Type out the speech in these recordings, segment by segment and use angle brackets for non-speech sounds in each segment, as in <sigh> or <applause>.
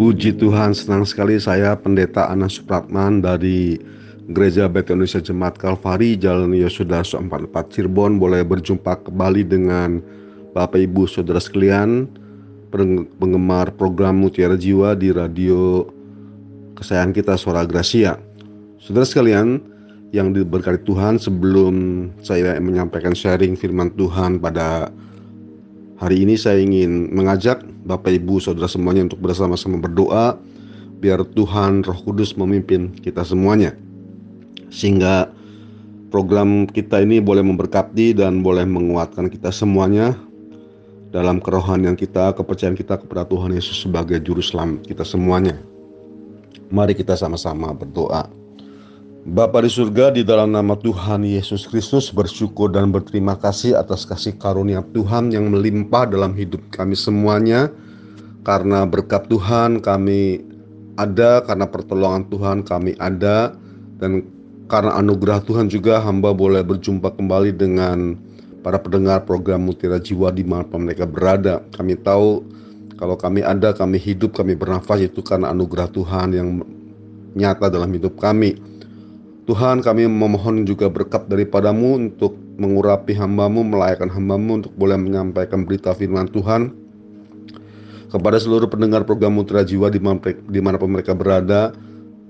Puji Tuhan, senang sekali saya Pendeta Anas Supratman dari Gereja Bethel Indonesia Jemaat Kalvari Jalan Yosudarso 44 Cirebon boleh berjumpa kembali dengan Bapak Ibu Saudara sekalian penggemar program Mutiara Jiwa di radio kesayangan kita Suara Gracia. Saudara sekalian yang diberkati Tuhan sebelum saya menyampaikan sharing firman Tuhan pada Hari ini saya ingin mengajak Bapak Ibu Saudara semuanya untuk bersama-sama berdoa biar Tuhan Roh Kudus memimpin kita semuanya. Sehingga program kita ini boleh memberkati dan boleh menguatkan kita semuanya dalam kerohanian kita, kepercayaan kita kepada Tuhan Yesus sebagai juru selamat kita semuanya. Mari kita sama-sama berdoa. Bapa di surga di dalam nama Tuhan Yesus Kristus bersyukur dan berterima kasih atas kasih karunia Tuhan yang melimpah dalam hidup kami semuanya. Karena berkat Tuhan kami ada karena pertolongan Tuhan kami ada dan karena anugerah Tuhan juga hamba boleh berjumpa kembali dengan para pendengar program Mutiara Jiwa di mana mereka berada. Kami tahu kalau kami ada kami hidup kami bernafas itu karena anugerah Tuhan yang nyata dalam hidup kami Tuhan kami memohon juga berkat daripadamu untuk mengurapi hambamu, melayakan hambamu untuk boleh menyampaikan berita firman Tuhan kepada seluruh pendengar program Mutra Jiwa di mana pun mereka berada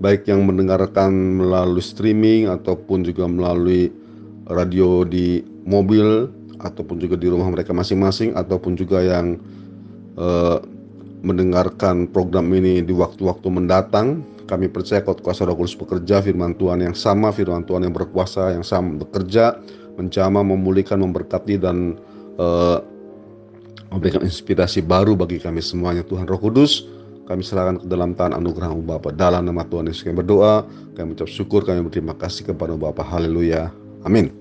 baik yang mendengarkan melalui streaming ataupun juga melalui radio di mobil ataupun juga di rumah mereka masing-masing ataupun juga yang uh, mendengarkan program ini di waktu-waktu mendatang kami percaya kalau kuasa roh kudus bekerja firman Tuhan yang sama, firman Tuhan yang berkuasa, yang sama bekerja, menjamah, memulihkan, memberkati dan uh, memberikan inspirasi baru bagi kami semuanya. Tuhan Roh Kudus, kami serahkan ke dalam tangan anugerah Bapa. Dalam nama Tuhan Yesus kami berdoa, kami mengucap syukur, kami berterima kasih kepada Bapa. Haleluya. Amin.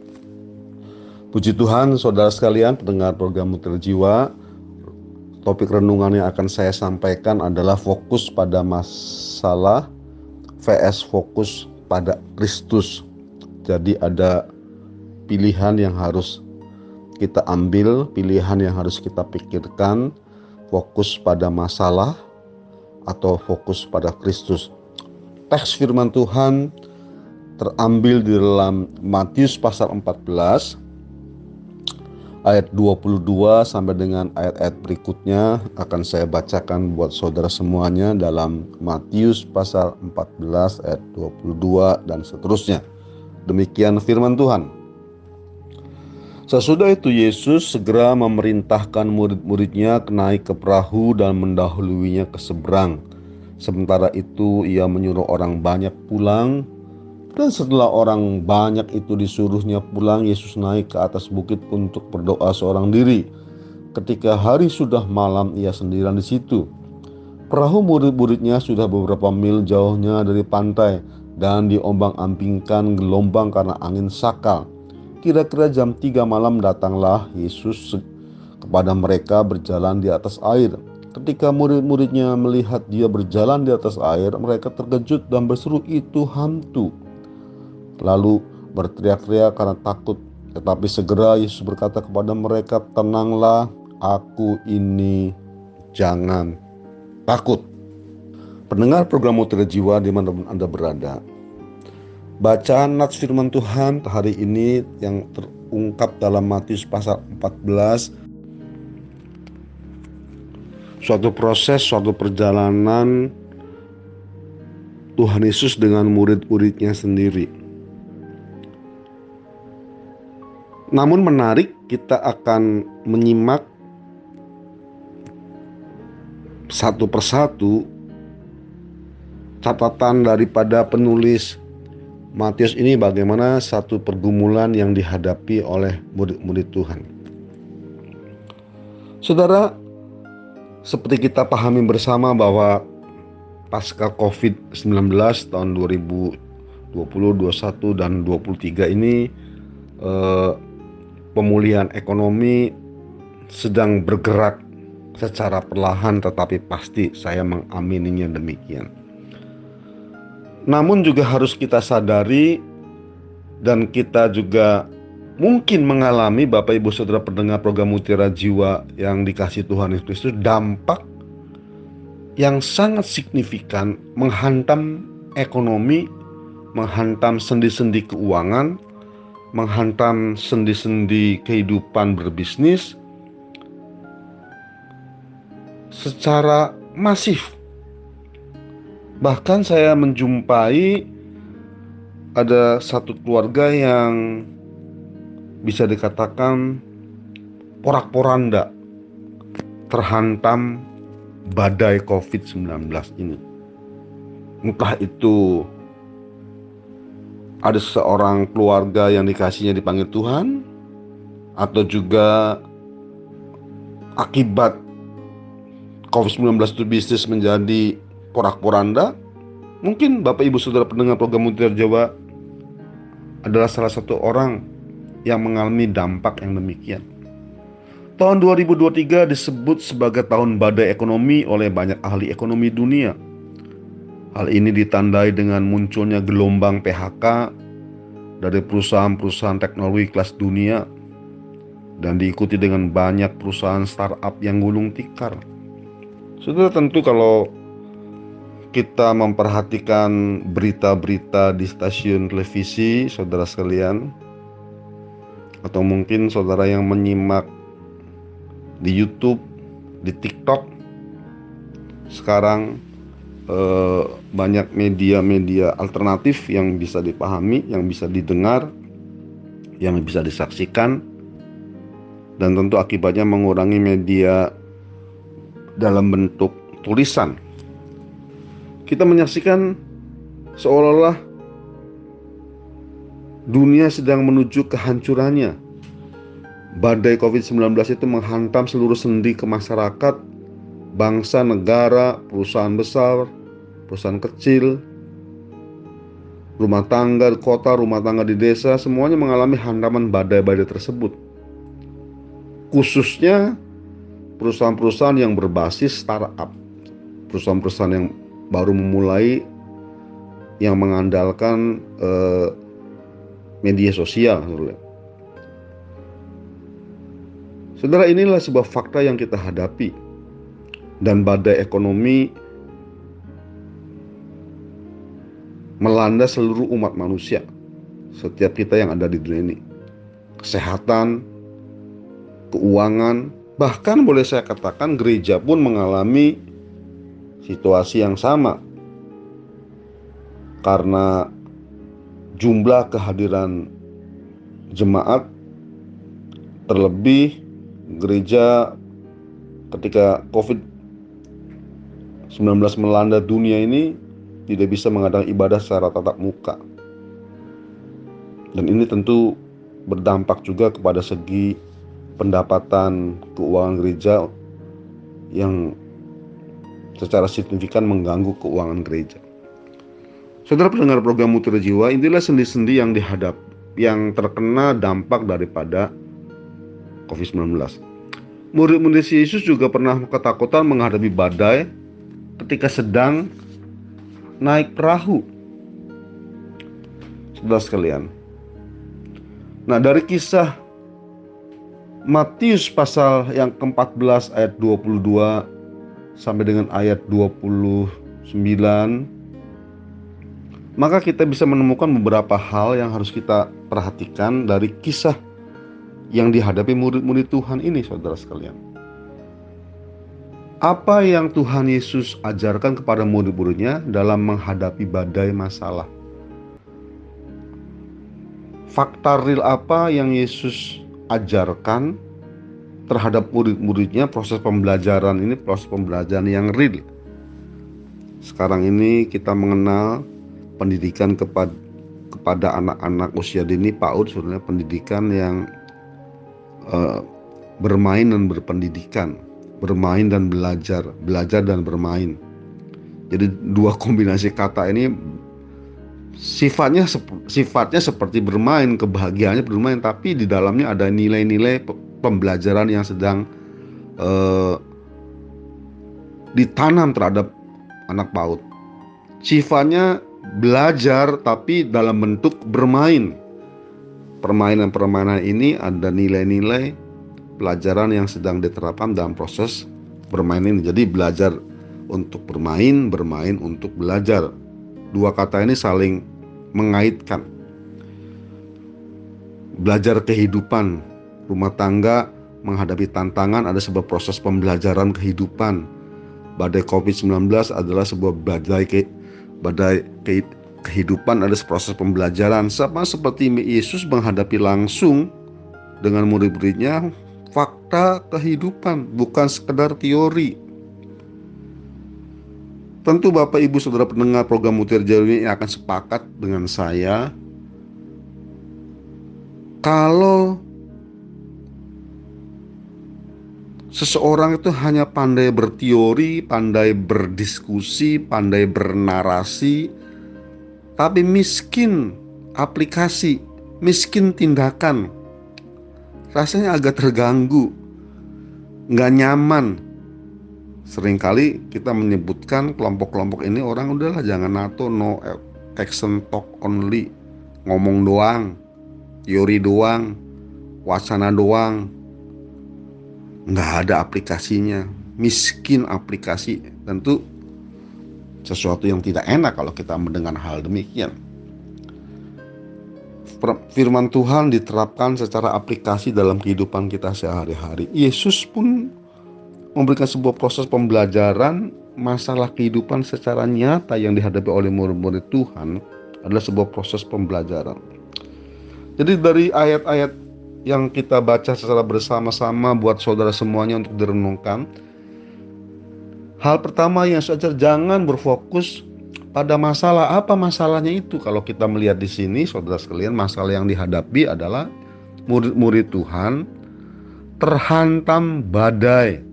Puji Tuhan, saudara sekalian, pendengar program Mutiara Jiwa, topik renungan yang akan saya sampaikan adalah fokus pada masalah VS fokus pada Kristus. Jadi ada pilihan yang harus kita ambil, pilihan yang harus kita pikirkan, fokus pada masalah atau fokus pada Kristus. Teks firman Tuhan terambil di dalam Matius pasal 14 ayat 22 sampai dengan ayat-ayat berikutnya akan saya bacakan buat saudara semuanya dalam Matius pasal 14 ayat 22 dan seterusnya. Demikian firman Tuhan. Sesudah itu Yesus segera memerintahkan murid-muridnya naik ke perahu dan mendahuluinya ke seberang. Sementara itu ia menyuruh orang banyak pulang dan setelah orang banyak itu disuruhnya pulang, Yesus naik ke atas bukit untuk berdoa seorang diri. Ketika hari sudah malam, ia sendirian di situ. Perahu murid-muridnya sudah beberapa mil jauhnya dari pantai dan diombang-ambingkan gelombang karena angin sakal. Kira-kira jam 3 malam datanglah Yesus kepada mereka berjalan di atas air. Ketika murid-muridnya melihat dia berjalan di atas air, mereka terkejut dan berseru itu hantu lalu berteriak-teriak karena takut. Tetapi segera Yesus berkata kepada mereka, "Tenanglah, aku ini, jangan takut." Pendengar program Mutiara Jiwa di mana Anda berada. Bacaan nats firman Tuhan hari ini yang terungkap dalam Matius pasal 14 suatu proses, suatu perjalanan Tuhan Yesus dengan murid-muridnya sendiri. Namun menarik kita akan menyimak satu persatu catatan daripada penulis Matius ini bagaimana satu pergumulan yang dihadapi oleh murid-murid Tuhan. Saudara, seperti kita pahami bersama bahwa pasca COVID-19 tahun 2020, 21 dan 23 ini eh, pemulihan ekonomi sedang bergerak secara perlahan tetapi pasti saya mengamininya demikian. Namun juga harus kita sadari dan kita juga mungkin mengalami Bapak Ibu Saudara pendengar program Mutiara Jiwa yang dikasih Tuhan Yesus Kristus dampak yang sangat signifikan menghantam ekonomi, menghantam sendi-sendi keuangan, menghantam sendi-sendi kehidupan berbisnis secara masif. Bahkan saya menjumpai ada satu keluarga yang bisa dikatakan porak-poranda terhantam badai COVID-19 ini. Entah itu ada seorang keluarga yang dikasihnya dipanggil Tuhan atau juga akibat COVID-19 itu bisnis menjadi porak-poranda. Mungkin Bapak Ibu Saudara pendengar program Mutiara Jawa adalah salah satu orang yang mengalami dampak yang demikian. Tahun 2023 disebut sebagai tahun badai ekonomi oleh banyak ahli ekonomi dunia. Hal ini ditandai dengan munculnya gelombang PHK dari perusahaan-perusahaan teknologi kelas dunia dan diikuti dengan banyak perusahaan startup yang gulung tikar. Sudah tentu kalau kita memperhatikan berita-berita di stasiun televisi, saudara sekalian, atau mungkin saudara yang menyimak di YouTube, di TikTok. Sekarang eh, banyak media-media alternatif yang bisa dipahami, yang bisa didengar, yang bisa disaksikan, dan tentu akibatnya mengurangi media dalam bentuk tulisan. Kita menyaksikan seolah-olah dunia sedang menuju kehancurannya badai COVID-19 itu menghantam seluruh sendi ke masyarakat, bangsa, negara, perusahaan besar, perusahaan kecil, rumah tangga di kota, rumah tangga di desa, semuanya mengalami hantaman badai-badai tersebut. Khususnya perusahaan-perusahaan yang berbasis startup, perusahaan-perusahaan yang baru memulai yang mengandalkan eh, media sosial. Saudara, inilah sebuah fakta yang kita hadapi, dan badai ekonomi melanda seluruh umat manusia, setiap kita yang ada di dunia ini. Kesehatan, keuangan, bahkan boleh saya katakan gereja pun mengalami situasi yang sama karena jumlah kehadiran jemaat terlebih gereja ketika COVID-19 melanda dunia ini tidak bisa mengadakan ibadah secara tatap muka. Dan ini tentu berdampak juga kepada segi pendapatan keuangan gereja yang secara signifikan mengganggu keuangan gereja. Saudara pendengar program Mutiara Jiwa, inilah sendi-sendi yang dihadap yang terkena dampak daripada COVID-19. Murid-murid Yesus juga pernah ketakutan menghadapi badai ketika sedang naik perahu. Saudara sekalian. Nah, dari kisah Matius pasal yang ke-14 ayat 22 sampai dengan ayat 29 maka kita bisa menemukan beberapa hal yang harus kita perhatikan dari kisah yang dihadapi murid-murid Tuhan ini, saudara sekalian. Apa yang Tuhan Yesus ajarkan kepada murid-muridnya dalam menghadapi badai masalah? Fakta real apa yang Yesus ajarkan terhadap murid-muridnya proses pembelajaran ini proses pembelajaran yang real. Sekarang ini kita mengenal pendidikan kepada kepada anak-anak usia dini PAUD sebenarnya pendidikan yang uh, bermain dan berpendidikan, bermain dan belajar, belajar dan bermain. Jadi dua kombinasi kata ini sifatnya sifatnya seperti bermain, kebahagiaannya bermain, tapi di dalamnya ada nilai-nilai pembelajaran yang sedang uh, ditanam terhadap anak PAUD. Sifatnya belajar tapi dalam bentuk bermain permainan-permainan ini ada nilai-nilai pelajaran yang sedang diterapkan dalam proses bermain ini. Jadi belajar untuk bermain, bermain untuk belajar. Dua kata ini saling mengaitkan. Belajar kehidupan, rumah tangga menghadapi tantangan ada sebuah proses pembelajaran kehidupan. Badai COVID-19 adalah sebuah badai ke, badai ke, kehidupan ada proses pembelajaran sama seperti Yesus menghadapi langsung dengan murid-muridnya fakta kehidupan bukan sekedar teori. Tentu Bapak Ibu Saudara pendengar program Mutir Jalur ini akan sepakat dengan saya. Kalau seseorang itu hanya pandai berteori, pandai berdiskusi, pandai bernarasi, tapi miskin aplikasi, miskin tindakan, rasanya agak terganggu, nggak nyaman, Seringkali kita menyebutkan kelompok-kelompok ini orang udahlah jangan NATO, no action talk only, ngomong doang, teori doang, wacana doang, nggak ada aplikasinya, miskin aplikasi. Tentu sesuatu yang tidak enak kalau kita mendengar hal demikian. Firman Tuhan diterapkan secara aplikasi dalam kehidupan kita sehari-hari. Yesus pun memberikan sebuah proses pembelajaran masalah kehidupan secara nyata yang dihadapi oleh murid-murid Tuhan adalah sebuah proses pembelajaran. Jadi dari ayat-ayat yang kita baca secara bersama-sama buat saudara semuanya untuk direnungkan. Hal pertama yang saya jangan berfokus pada masalah apa masalahnya itu. Kalau kita melihat di sini saudara sekalian masalah yang dihadapi adalah murid-murid Tuhan terhantam badai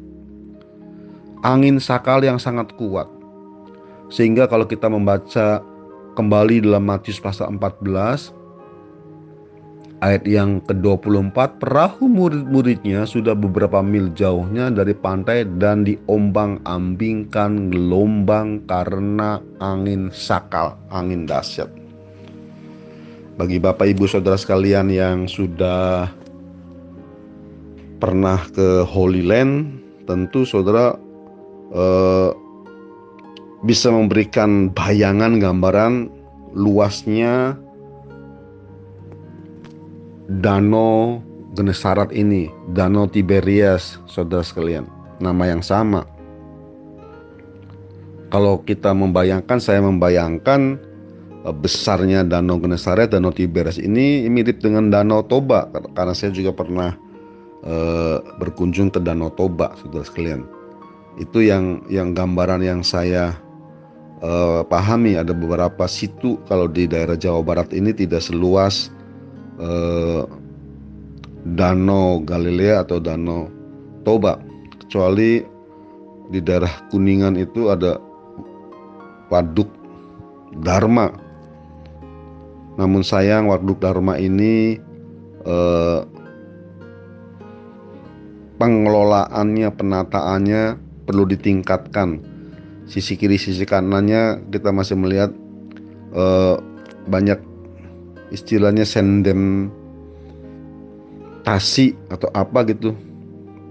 angin sakal yang sangat kuat. Sehingga kalau kita membaca kembali dalam Matius pasal 14 ayat yang ke-24 perahu murid-muridnya sudah beberapa mil jauhnya dari pantai dan diombang-ambingkan gelombang karena angin sakal, angin dahsyat. Bagi Bapak Ibu Saudara sekalian yang sudah pernah ke Holy Land, tentu saudara eh, bisa memberikan bayangan gambaran luasnya danau Genesaret ini, Danau Tiberias, saudara sekalian, nama yang sama. Kalau kita membayangkan, saya membayangkan eh, besarnya Danau Genesaret, Danau Tiberias ini mirip dengan Danau Toba, karena saya juga pernah uh, berkunjung ke Danau Toba, saudara sekalian. Itu yang yang gambaran yang saya uh, pahami. Ada beberapa situ kalau di daerah Jawa Barat ini tidak seluas uh, Danau Galilea atau Danau Toba kecuali di daerah Kuningan itu ada Waduk Dharma namun sayang Waduk Dharma ini eh, pengelolaannya penataannya perlu ditingkatkan. Sisi kiri, sisi kanannya kita masih melihat uh, banyak istilahnya sendem tasi atau apa gitu.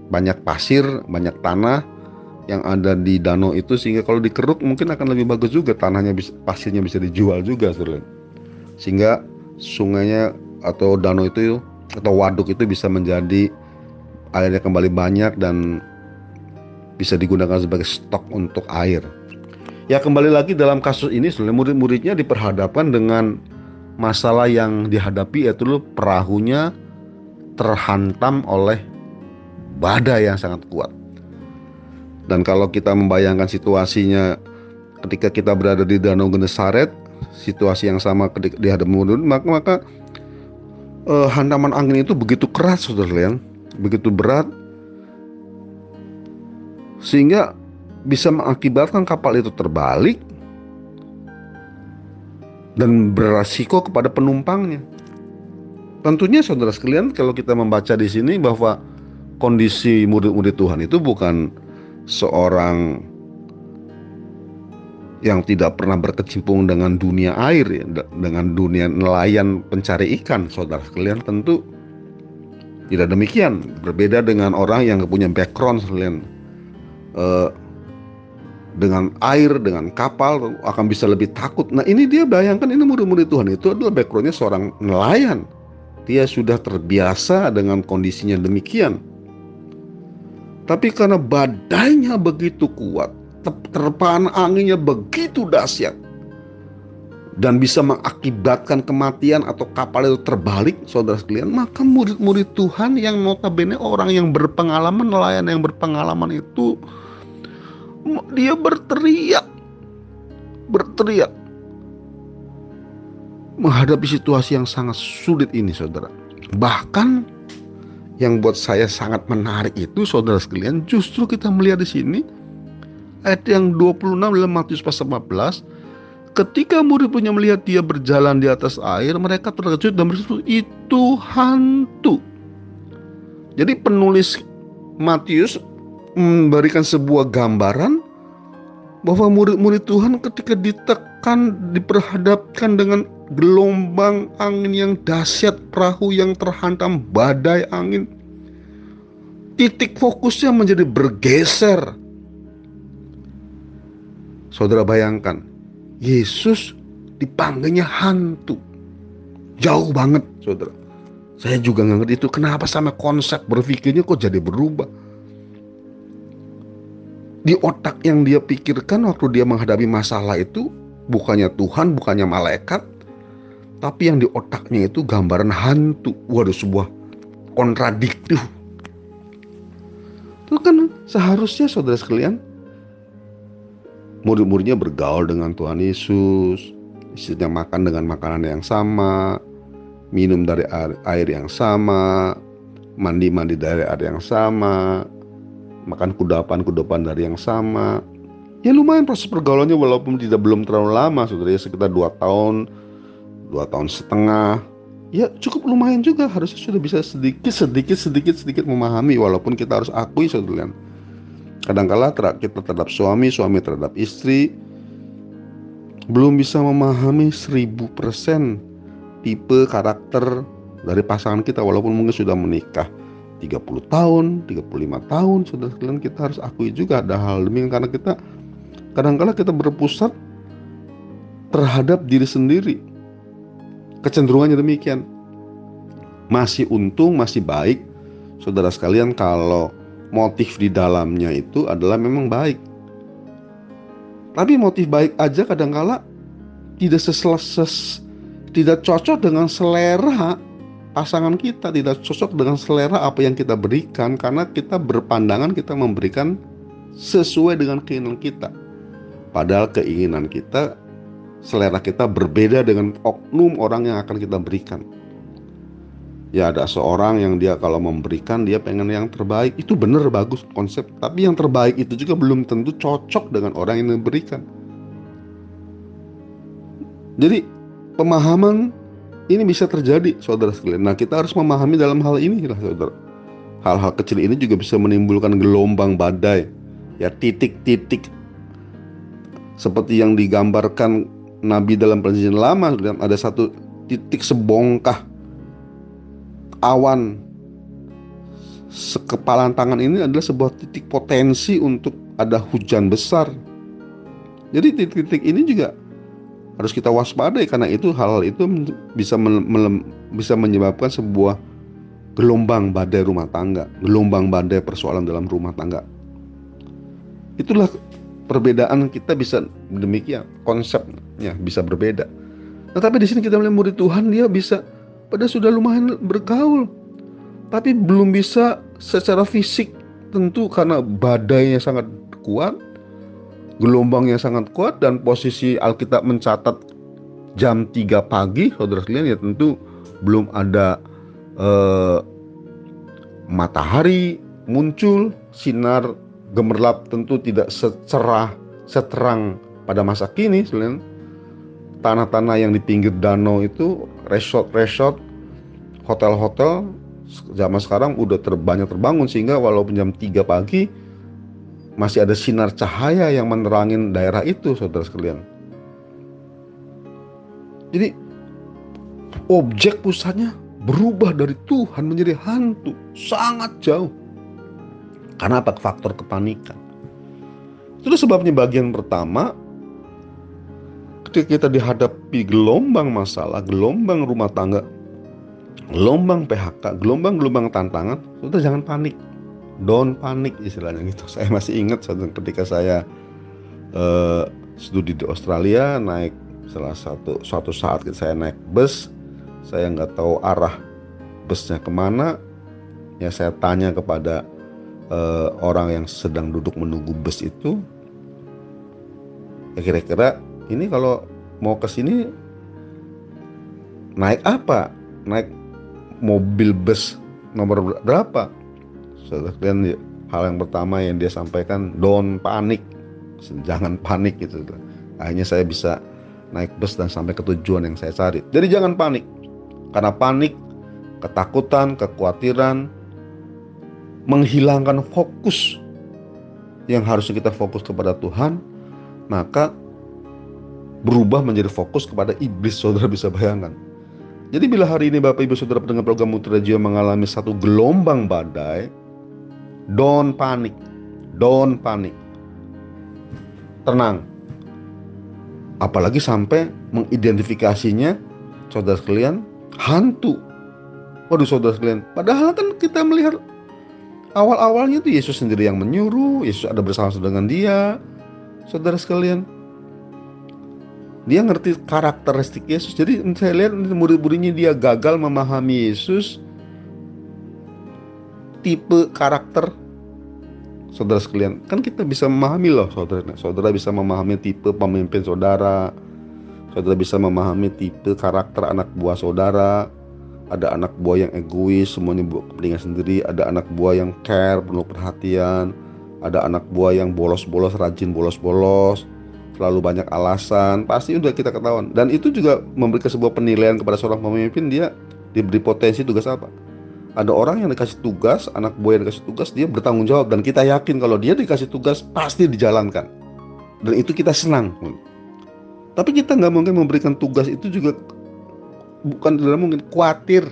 Banyak pasir, banyak tanah yang ada di danau itu sehingga kalau dikeruk mungkin akan lebih bagus juga tanahnya bisa, pasirnya bisa dijual juga. Sehingga sungainya atau danau itu atau waduk itu bisa menjadi airnya kembali banyak dan bisa digunakan sebagai stok untuk air. Ya kembali lagi dalam kasus ini sebenarnya murid-muridnya diperhadapkan dengan masalah yang dihadapi yaitu perahunya terhantam oleh badai yang sangat kuat. Dan kalau kita membayangkan situasinya ketika kita berada di Danau Genesaret, situasi yang sama ketika dihadapi murid, maka maka eh, hantaman angin itu begitu keras, saudara begitu berat. Sehingga bisa mengakibatkan kapal itu terbalik dan beresiko kepada penumpangnya. Tentunya saudara sekalian kalau kita membaca di sini bahwa kondisi murid-murid Tuhan itu bukan seorang yang tidak pernah berkecimpung dengan dunia air ya, dengan dunia nelayan pencari ikan saudara sekalian. Tentu tidak demikian. Berbeda dengan orang yang punya background sekalian. Uh, dengan air, dengan kapal akan bisa lebih takut. Nah ini dia bayangkan ini murid-murid Tuhan itu adalah backgroundnya seorang nelayan. Dia sudah terbiasa dengan kondisinya demikian. Tapi karena badainya begitu kuat, terpaan anginnya begitu dahsyat, dan bisa mengakibatkan kematian atau kapal itu terbalik, saudara sekalian, maka murid-murid Tuhan yang notabene orang yang berpengalaman, nelayan yang berpengalaman itu dia berteriak. Berteriak. Menghadapi situasi yang sangat sulit ini saudara. Bahkan yang buat saya sangat menarik itu saudara sekalian justru kita melihat di sini ayat yang 26 dalam Matius pasal 14 ketika murid punya melihat dia berjalan di atas air mereka terkejut dan berkata itu hantu. Jadi penulis Matius memberikan sebuah gambaran bahwa murid-murid Tuhan ketika ditekan, diperhadapkan dengan gelombang angin yang dahsyat, perahu yang terhantam badai angin, titik fokusnya menjadi bergeser. Saudara bayangkan, Yesus dipanggilnya hantu. Jauh banget, saudara. Saya juga nggak ngerti itu kenapa sama konsep berpikirnya kok jadi berubah di otak yang dia pikirkan waktu dia menghadapi masalah itu bukannya Tuhan, bukannya malaikat, tapi yang di otaknya itu gambaran hantu. Waduh, sebuah kontradiktif. Itu kan seharusnya saudara sekalian, murid-muridnya bergaul dengan Tuhan Yesus, istrinya makan dengan makanan yang sama, minum dari air, air yang sama, mandi-mandi dari air yang sama, makan kudapan-kudapan dari yang sama. Ya lumayan proses pergaulannya walaupun tidak belum terlalu lama, saudara ya sekitar dua tahun, dua tahun setengah. Ya cukup lumayan juga harusnya sudah bisa sedikit sedikit sedikit sedikit memahami walaupun kita harus akui saudara. Kadangkala kita terhadap suami, suami terhadap istri belum bisa memahami seribu persen tipe karakter dari pasangan kita walaupun mungkin sudah menikah 30 tahun, 35 tahun, sudah sekalian kita harus akui juga ada hal demikian karena kita kadang-kala kita berpusat terhadap diri sendiri. Kecenderungannya demikian. Masih untung, masih baik, saudara sekalian kalau motif di dalamnya itu adalah memang baik. Tapi motif baik aja kadang-kala tidak seses tidak cocok dengan selera pasangan kita tidak cocok dengan selera apa yang kita berikan karena kita berpandangan kita memberikan sesuai dengan keinginan kita. Padahal keinginan kita, selera kita berbeda dengan oknum orang yang akan kita berikan. Ya ada seorang yang dia kalau memberikan dia pengen yang terbaik itu benar bagus konsep tapi yang terbaik itu juga belum tentu cocok dengan orang yang memberikan. Jadi pemahaman ini bisa terjadi, saudara sekalian. Nah, kita harus memahami dalam hal ini, lah, saudara. Hal-hal kecil ini juga bisa menimbulkan gelombang badai, ya titik-titik seperti yang digambarkan Nabi dalam perjanjian lama. Ada satu titik sebongkah awan sekepalan tangan ini adalah sebuah titik potensi untuk ada hujan besar. Jadi titik-titik ini juga harus kita waspadai karena itu hal-hal itu bisa bisa menyebabkan sebuah gelombang badai rumah tangga, gelombang badai persoalan dalam rumah tangga. Itulah perbedaan kita bisa demikian, konsepnya bisa berbeda. Tetapi di sini kita melihat murid Tuhan dia bisa pada sudah lumayan bergaul, tapi belum bisa secara fisik tentu karena badainya sangat kuat gelombangnya sangat kuat dan posisi Alkitab mencatat jam 3 pagi saudara sekalian ya tentu belum ada eh, matahari muncul sinar gemerlap tentu tidak secerah seterang pada masa kini selain tanah-tanah yang di pinggir danau itu resort-resort hotel-hotel zaman sekarang udah terbanyak terbangun sehingga walaupun jam 3 pagi masih ada sinar cahaya yang menerangin daerah itu saudara sekalian. Jadi objek pusatnya berubah dari Tuhan menjadi hantu sangat jauh. Karena apa? Faktor kepanikan. Itu sebabnya bagian pertama ketika kita dihadapi gelombang masalah, gelombang rumah tangga, gelombang PHK, gelombang-gelombang tantangan, sudah jangan panik. Don't panik istilahnya gitu. <laughs> Saya masih ingat ketika saya uh, studi di Australia naik salah satu suatu saat saya naik bus, saya nggak tahu arah busnya ke mana, ya saya tanya kepada uh, orang yang sedang duduk menunggu bus itu, ya kira-kira ini kalau mau ke sini naik apa? Naik mobil bus nomor berapa? Dan hal yang pertama yang dia sampaikan, don't panik, jangan panik gitu. Akhirnya saya bisa naik bus dan sampai ke tujuan yang saya cari. Jadi jangan panik, karena panik, ketakutan, kekhawatiran, menghilangkan fokus yang harusnya kita fokus kepada Tuhan, maka berubah menjadi fokus kepada iblis. Saudara bisa bayangkan. Jadi bila hari ini Bapak Ibu Saudara pendengar program Mutiara Jiwa mengalami satu gelombang badai, don't panik, don't panik, tenang. Apalagi sampai mengidentifikasinya, saudara sekalian, hantu. Waduh saudara sekalian, padahal kan kita melihat awal-awalnya itu Yesus sendiri yang menyuruh, Yesus ada bersama dengan dia. Saudara sekalian, dia ngerti karakteristik Yesus. Jadi saya lihat murid-muridnya dia gagal memahami Yesus tipe karakter saudara sekalian. Kan kita bisa memahami loh saudara. Saudara bisa memahami tipe pemimpin saudara. Saudara bisa memahami tipe karakter anak buah saudara. Ada anak buah yang egois, semuanya buat kepentingan sendiri. Ada anak buah yang care, penuh perhatian. Ada anak buah yang bolos-bolos, rajin bolos-bolos terlalu banyak alasan, pasti udah kita ketahuan. Dan itu juga memberikan sebuah penilaian kepada seorang pemimpin dia diberi potensi tugas apa. Ada orang yang dikasih tugas, anak buah yang dikasih tugas, dia bertanggung jawab dan kita yakin kalau dia dikasih tugas pasti dijalankan. Dan itu kita senang. Tapi kita nggak mungkin memberikan tugas itu juga bukan tidak mungkin khawatir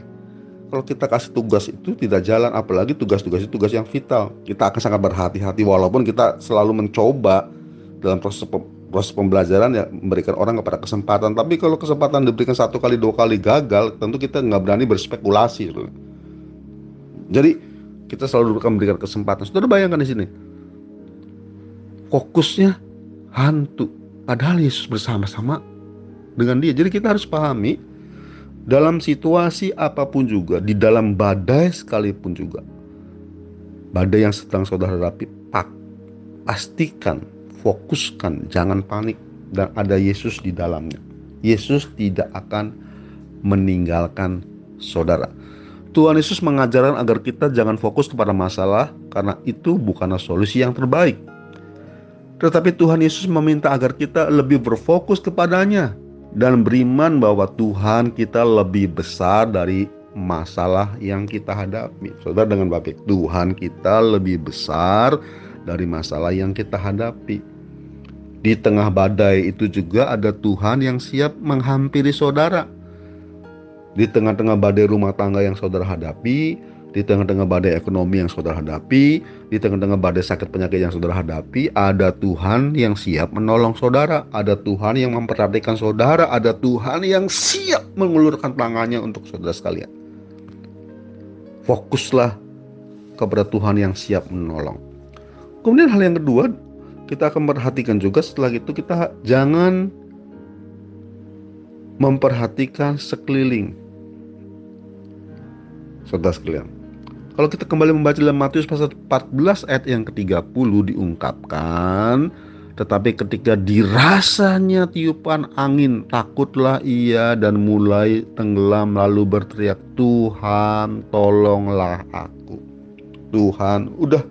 kalau kita kasih tugas itu tidak jalan apalagi tugas-tugas itu tugas yang vital kita akan sangat berhati-hati walaupun kita selalu mencoba dalam proses proses pembelajaran ya memberikan orang kepada kesempatan tapi kalau kesempatan diberikan satu kali dua kali gagal tentu kita nggak berani berspekulasi. Jadi kita selalu memberikan kesempatan sudah bayangkan di sini fokusnya hantu padahal Yesus bersama-sama dengan dia jadi kita harus pahami dalam situasi apa pun juga di dalam badai sekalipun juga badai yang sedang saudara hadapi pastikan fokuskan, jangan panik dan ada Yesus di dalamnya. Yesus tidak akan meninggalkan saudara. Tuhan Yesus mengajarkan agar kita jangan fokus kepada masalah karena itu bukanlah solusi yang terbaik. Tetapi Tuhan Yesus meminta agar kita lebih berfokus kepadanya dan beriman bahwa Tuhan kita lebih besar dari masalah yang kita hadapi. Saudara dengan baik, Tuhan kita lebih besar dari masalah yang kita hadapi. Di tengah badai itu juga ada Tuhan yang siap menghampiri saudara. Di tengah-tengah badai rumah tangga yang saudara hadapi, di tengah-tengah badai ekonomi yang saudara hadapi, di tengah-tengah badai sakit penyakit yang saudara hadapi, ada Tuhan yang siap menolong saudara, ada Tuhan yang memperhatikan saudara, ada Tuhan yang siap mengulurkan tangannya untuk saudara sekalian. Fokuslah kepada Tuhan yang siap menolong. Kemudian hal yang kedua, kita akan perhatikan juga setelah itu kita jangan memperhatikan sekeliling. Saudara sekalian. Kalau kita kembali membaca dalam Matius pasal 14 ayat yang ke-30 diungkapkan, tetapi ketika dirasanya tiupan angin, takutlah ia dan mulai tenggelam lalu berteriak, "Tuhan, tolonglah aku." Tuhan, udah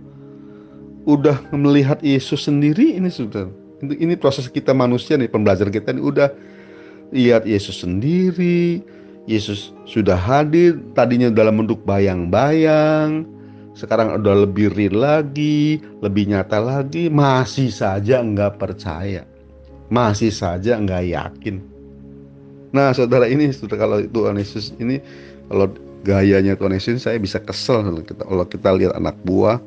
udah melihat Yesus sendiri ini sudah ini proses kita manusia nih pembelajaran kita ini udah lihat Yesus sendiri Yesus sudah hadir tadinya dalam bentuk bayang-bayang sekarang udah lebih real lagi lebih nyata lagi masih saja nggak percaya masih saja nggak yakin nah saudara ini sudah kalau Tuhan Yesus ini kalau gayanya Tuhan Yesus saya bisa kesel kalau kita, kalau kita lihat anak buah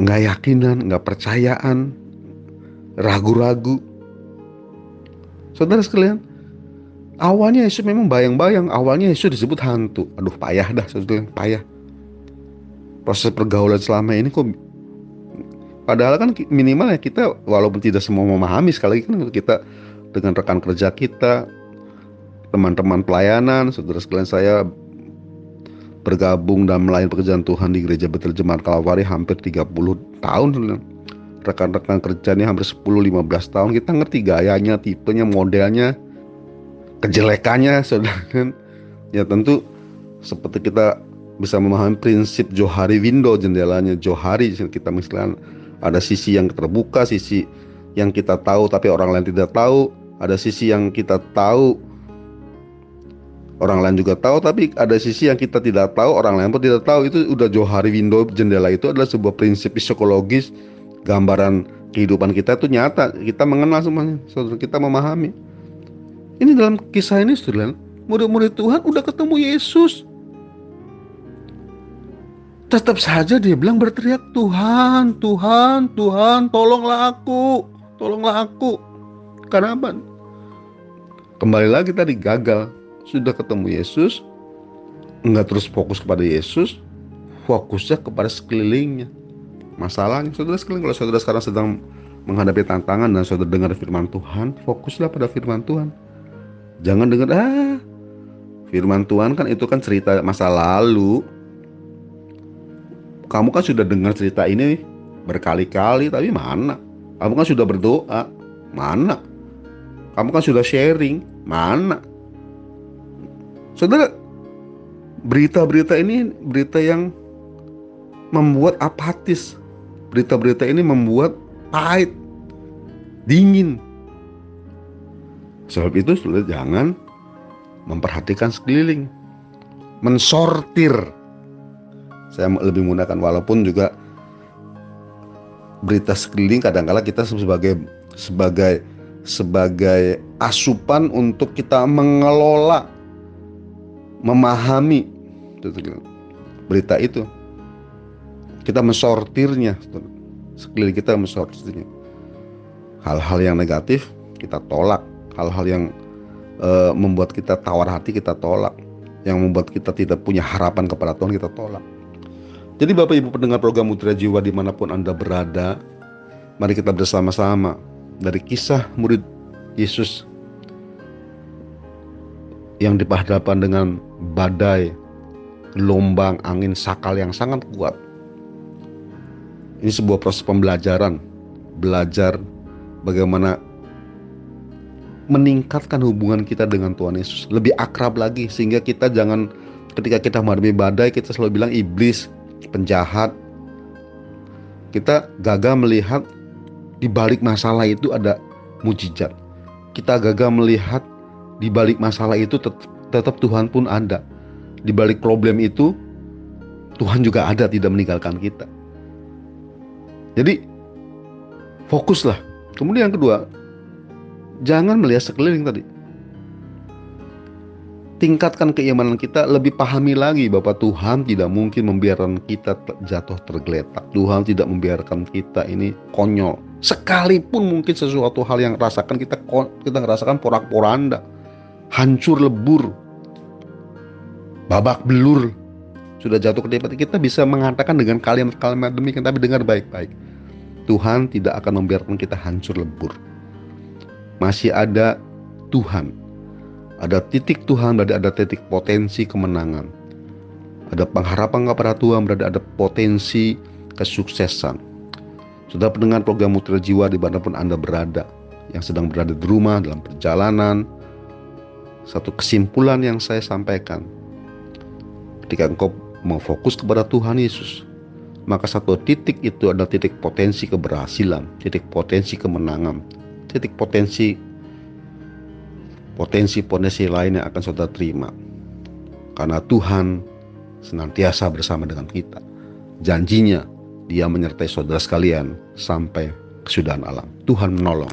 nggak yakinan, nggak percayaan, ragu-ragu. Saudara sekalian, awalnya Yesus memang bayang-bayang, awalnya Yesus disebut hantu. Aduh payah dah saudara, payah. Proses pergaulan selama ini kok padahal kan minimal ya kita walaupun tidak semua memahami sekali lagi kan kita dengan rekan kerja kita, teman-teman pelayanan, saudara sekalian saya bergabung dan melayani pekerjaan Tuhan di gereja Betel Jemaat Kalvari hampir 30 tahun rekan-rekan kerjanya hampir 10-15 tahun kita ngerti gayanya, tipenya, modelnya, kejelekannya <laughs> saudara. Ya tentu seperti kita bisa memahami prinsip Johari window jendelanya Johari kita misalkan ada sisi yang terbuka sisi yang kita tahu tapi orang lain tidak tahu ada sisi yang kita tahu orang lain juga tahu tapi ada sisi yang kita tidak tahu orang lain pun tidak tahu. Itu udah Johari window jendela itu adalah sebuah prinsip psikologis gambaran kehidupan kita itu nyata. Kita mengenal semuanya saudara. Kita memahami ini dalam kisah ini saudara, murid-murid Tuhan udah ketemu Yesus. Tetap saja dia bilang berteriak Tuhan, Tuhan, Tuhan, tolonglah aku, tolonglah aku. Karena apa? Kembali lagi tadi gagal. Sudah ketemu Yesus, nggak terus fokus kepada Yesus, fokusnya kepada sekelilingnya. Masalahnya, saudara sekalian, kalau saudara sekarang sedang menghadapi tantangan dan saudara dengar firman Tuhan, fokuslah pada firman Tuhan Jangan dengar ah firman Tuhan kan itu kan cerita masa lalu. Kamu kan sudah dengar cerita ini berkali-kali tapi mana? Kamu kan sudah berdoa, mana? Kamu kan sudah sharing, mana? Saudara, berita-berita ini berita yang membuat apatis. Berita-berita ini membuat pahit, dingin, Sebab itu sudah jangan memperhatikan sekeliling, mensortir. Saya lebih menggunakan walaupun juga berita sekeliling kadang-kala kita sebagai sebagai sebagai asupan untuk kita mengelola memahami. Berita itu. Kita mensortirnya. Sekeliling kita mensortirnya. Hal-hal yang negatif kita tolak hal-hal yang uh, membuat kita tawar hati kita tolak yang membuat kita tidak punya harapan kepada Tuhan kita tolak jadi Bapak Ibu pendengar program Mutiara Jiwa di mana pun Anda berada mari kita bersama-sama dari kisah murid Yesus yang dihadapan dengan badai, gelombang, angin, sakal yang sangat kuat. Ini sebuah proses pembelajaran, belajar bagaimana meningkatkan hubungan kita dengan Tuhan Yesus. Lebih akrab lagi sehingga kita jangan ketika kita menghadapi badai kita selalu bilang iblis penjahat. Kita gagal melihat di balik masalah itu ada mujizat. Kita gagal melihat di balik masalah itu tetap, tetap Tuhan pun ada. Di balik problem itu Tuhan juga ada tidak meninggalkan kita. Jadi fokuslah. Kemudian yang kedua Jangan melihat sekeliling tadi. Tingkatkan keimanan kita, lebih pahami lagi bahwa Tuhan tidak mungkin membiarkan kita jatuh tergeletak. Tuhan tidak membiarkan kita ini konyol. Sekalipun mungkin sesuatu hal yang rasakan kita kita ngerasakan porak-poranda, hancur lebur, babak belur, sudah jatuh ke depan kita bisa mengatakan dengan kalimat-kalimat demikian tapi dengar baik-baik. Tuhan tidak akan membiarkan kita hancur lebur masih ada Tuhan. Ada titik Tuhan, berarti ada titik potensi kemenangan. Ada pengharapan kepada Tuhan, berarti ada potensi kesuksesan. Sudah pendengar program Mutiara Jiwa di mana pun Anda berada, yang sedang berada di rumah, dalam perjalanan, satu kesimpulan yang saya sampaikan. Ketika engkau mau fokus kepada Tuhan Yesus, maka satu titik itu adalah titik potensi keberhasilan, titik potensi kemenangan, titik potensi potensi-potensi lain yang akan saudara terima. Karena Tuhan senantiasa bersama dengan kita. Janjinya dia menyertai saudara sekalian sampai kesudahan alam. Tuhan menolong.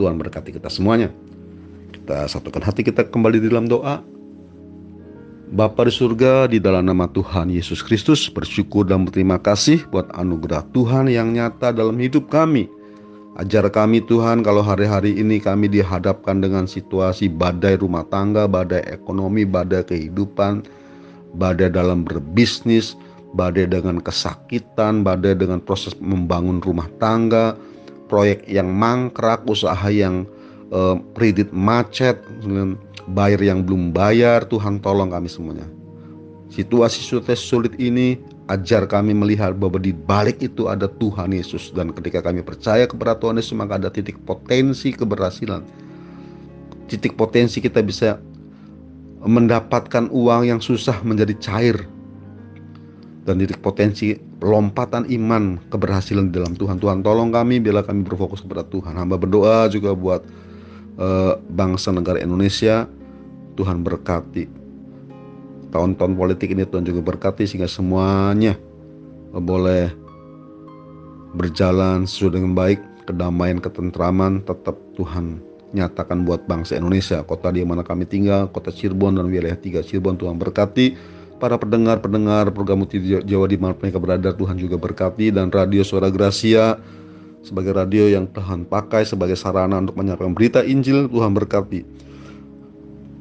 Tuhan berkati kita semuanya. Kita satukan hati kita kembali di dalam doa. Bapa di surga, di dalam nama Tuhan Yesus Kristus, bersyukur dan berterima kasih buat anugerah Tuhan yang nyata dalam hidup kami. Ajar kami Tuhan kalau hari-hari ini kami dihadapkan dengan situasi badai rumah tangga, badai ekonomi, badai kehidupan, badai dalam berbisnis, badai dengan kesakitan, badai dengan proses membangun rumah tangga, proyek yang mangkrak, usaha yang uh, kredit macet, bayar yang belum bayar, Tuhan tolong kami semuanya. Situasi-situasi sulit ini ajar kami melihat bahwa di balik itu ada Tuhan Yesus dan ketika kami percaya kepada Tuhan Yesus maka ada titik potensi keberhasilan. Titik potensi kita bisa mendapatkan uang yang susah menjadi cair dan titik potensi lompatan iman keberhasilan dalam Tuhan. Tuhan tolong kami bila kami berfokus kepada Tuhan. Hamba berdoa juga buat uh, bangsa negara Indonesia Tuhan berkati tahun-tahun politik ini Tuhan juga berkati sehingga semuanya boleh berjalan sesuai dengan baik kedamaian ketentraman tetap Tuhan nyatakan buat bangsa Indonesia kota di mana kami tinggal kota Cirebon dan wilayah tiga Cirebon. Tuhan berkati para pendengar-pendengar program Muti Jawa di mana mereka berada. Tuhan juga berkati dan radio Suara Gracia sebagai radio yang Tuhan pakai sebagai sarana untuk menyampaikan berita Injil. Tuhan berkati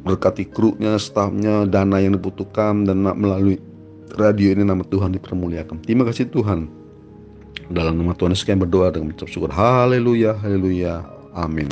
berkati krunya, stafnya, dana yang dibutuhkan dan melalui radio ini nama Tuhan dipermuliakan. Terima kasih Tuhan. Dalam nama Tuhan Yesus kami berdoa dengan mengucap syukur. Haleluya, haleluya. Amin.